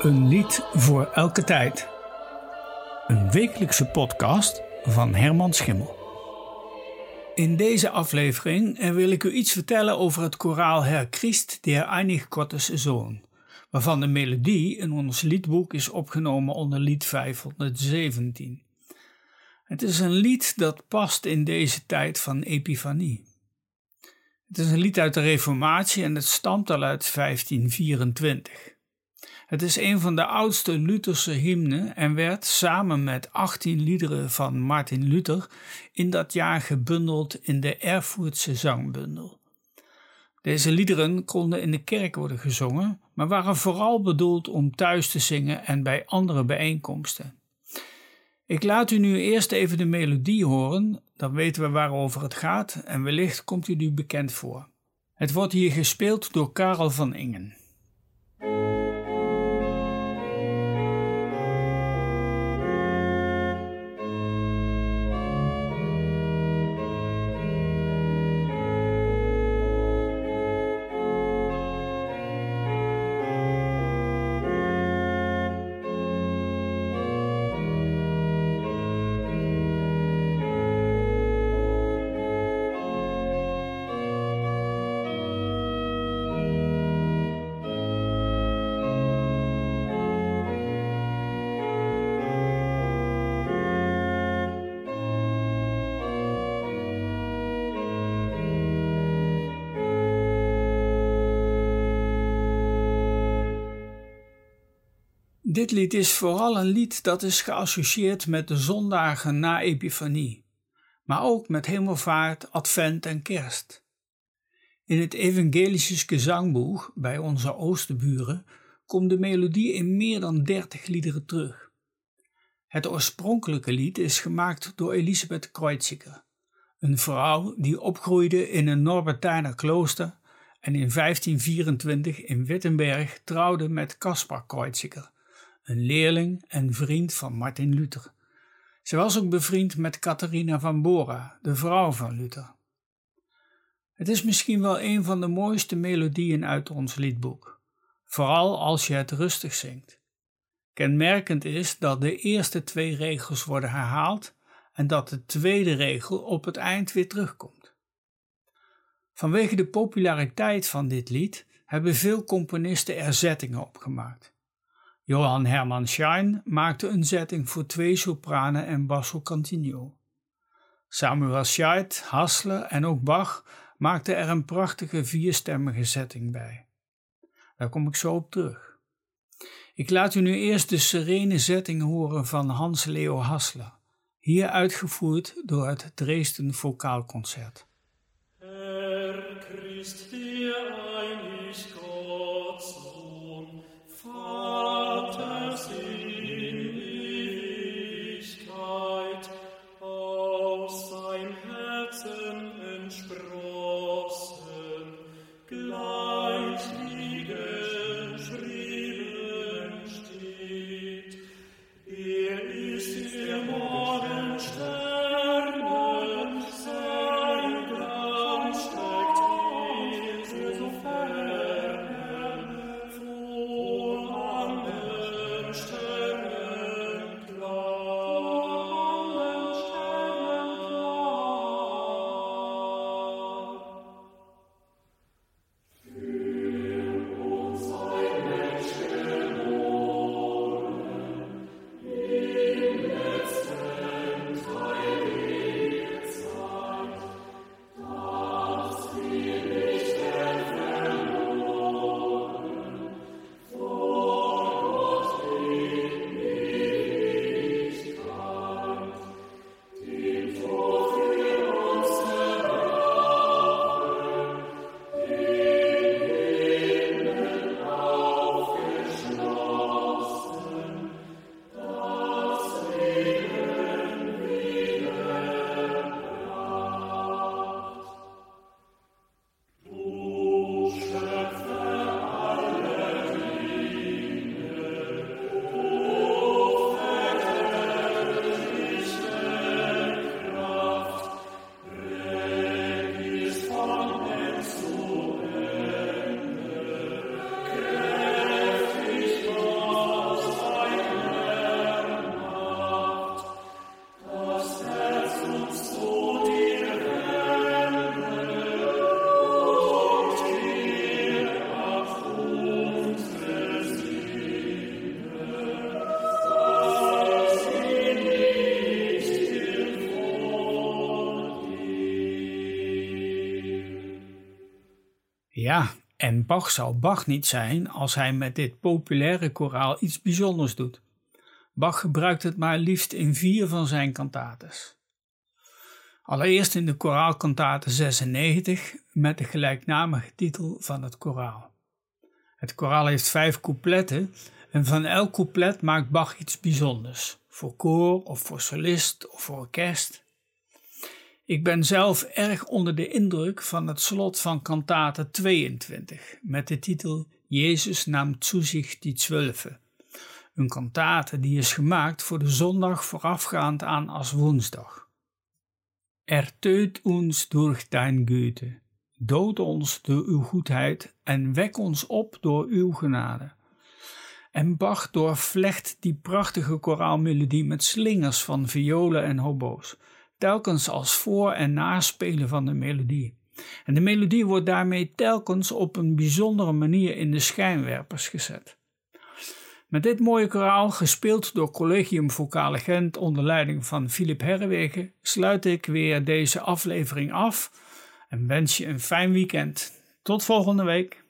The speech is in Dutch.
Een lied voor elke tijd. Een wekelijkse podcast van Herman Schimmel. In deze aflevering wil ik u iets vertellen over het koraal Herr Christ der Einig Gottes Zoon, waarvan de melodie in ons liedboek is opgenomen onder lied 517. Het is een lied dat past in deze tijd van Epifanie. Het is een lied uit de Reformatie en het stamt al uit 1524. Het is een van de oudste Lutherse hymnen en werd samen met 18 liederen van Martin Luther in dat jaar gebundeld in de Erfurtse zangbundel. Deze liederen konden in de kerk worden gezongen, maar waren vooral bedoeld om thuis te zingen en bij andere bijeenkomsten. Ik laat u nu eerst even de melodie horen, dan weten we waarover het gaat en wellicht komt u nu bekend voor. Het wordt hier gespeeld door Karel van Ingen. Dit lied is vooral een lied dat is geassocieerd met de zondagen na Epifanie, maar ook met hemelvaart, advent en kerst. In het Evangelische gezangboek bij onze oosterburen komt de melodie in meer dan dertig liederen terug. Het oorspronkelijke lied is gemaakt door Elisabeth Kreuziger, een vrouw die opgroeide in een Norbertijner klooster en in 1524 in Wittenberg trouwde met Caspar Kreuziger een leerling en vriend van Martin Luther. Ze was ook bevriend met Catharina van Bora, de vrouw van Luther. Het is misschien wel een van de mooiste melodieën uit ons liedboek, vooral als je het rustig zingt. Kenmerkend is dat de eerste twee regels worden herhaald en dat de tweede regel op het eind weer terugkomt. Vanwege de populariteit van dit lied hebben veel componisten er zettingen opgemaakt. Johann Hermann Schein maakte een zetting voor twee sopranen en basso continuo. Samuel Scheidt, Hassler en ook Bach maakten er een prachtige vierstemmige zetting bij. Daar kom ik zo op terug. Ik laat u nu eerst de serene zetting horen van Hans Leo Hassler, hier uitgevoerd door het Dresden Vocaalconcert. Sprossen gleich. Ja, en Bach zou Bach niet zijn als hij met dit populaire koraal iets bijzonders doet. Bach gebruikt het maar liefst in vier van zijn kantates. Allereerst in de koraalkantate 96 met de gelijknamige titel van het koraal. Het koraal heeft vijf coupletten en van elk couplet maakt Bach iets bijzonders, voor koor of voor solist of voor orkest. Ik ben zelf erg onder de indruk van het slot van kantate 22 met de titel Jezus nam zu die Zwölfe. Een kantate die is gemaakt voor de zondag voorafgaand aan als woensdag. Erteut ons durch dein Güte, dood ons door uw goedheid en wek ons op door uw genade. En Bach doorvlecht die prachtige koraalmelodie met slingers van violen en hobo's, telkens als voor- en naspelen van de melodie. En de melodie wordt daarmee telkens op een bijzondere manier in de schijnwerpers gezet. Met dit mooie koraal, gespeeld door Collegium Vocale Gent onder leiding van Philip Herrewegen, sluit ik weer deze aflevering af en wens je een fijn weekend. Tot volgende week.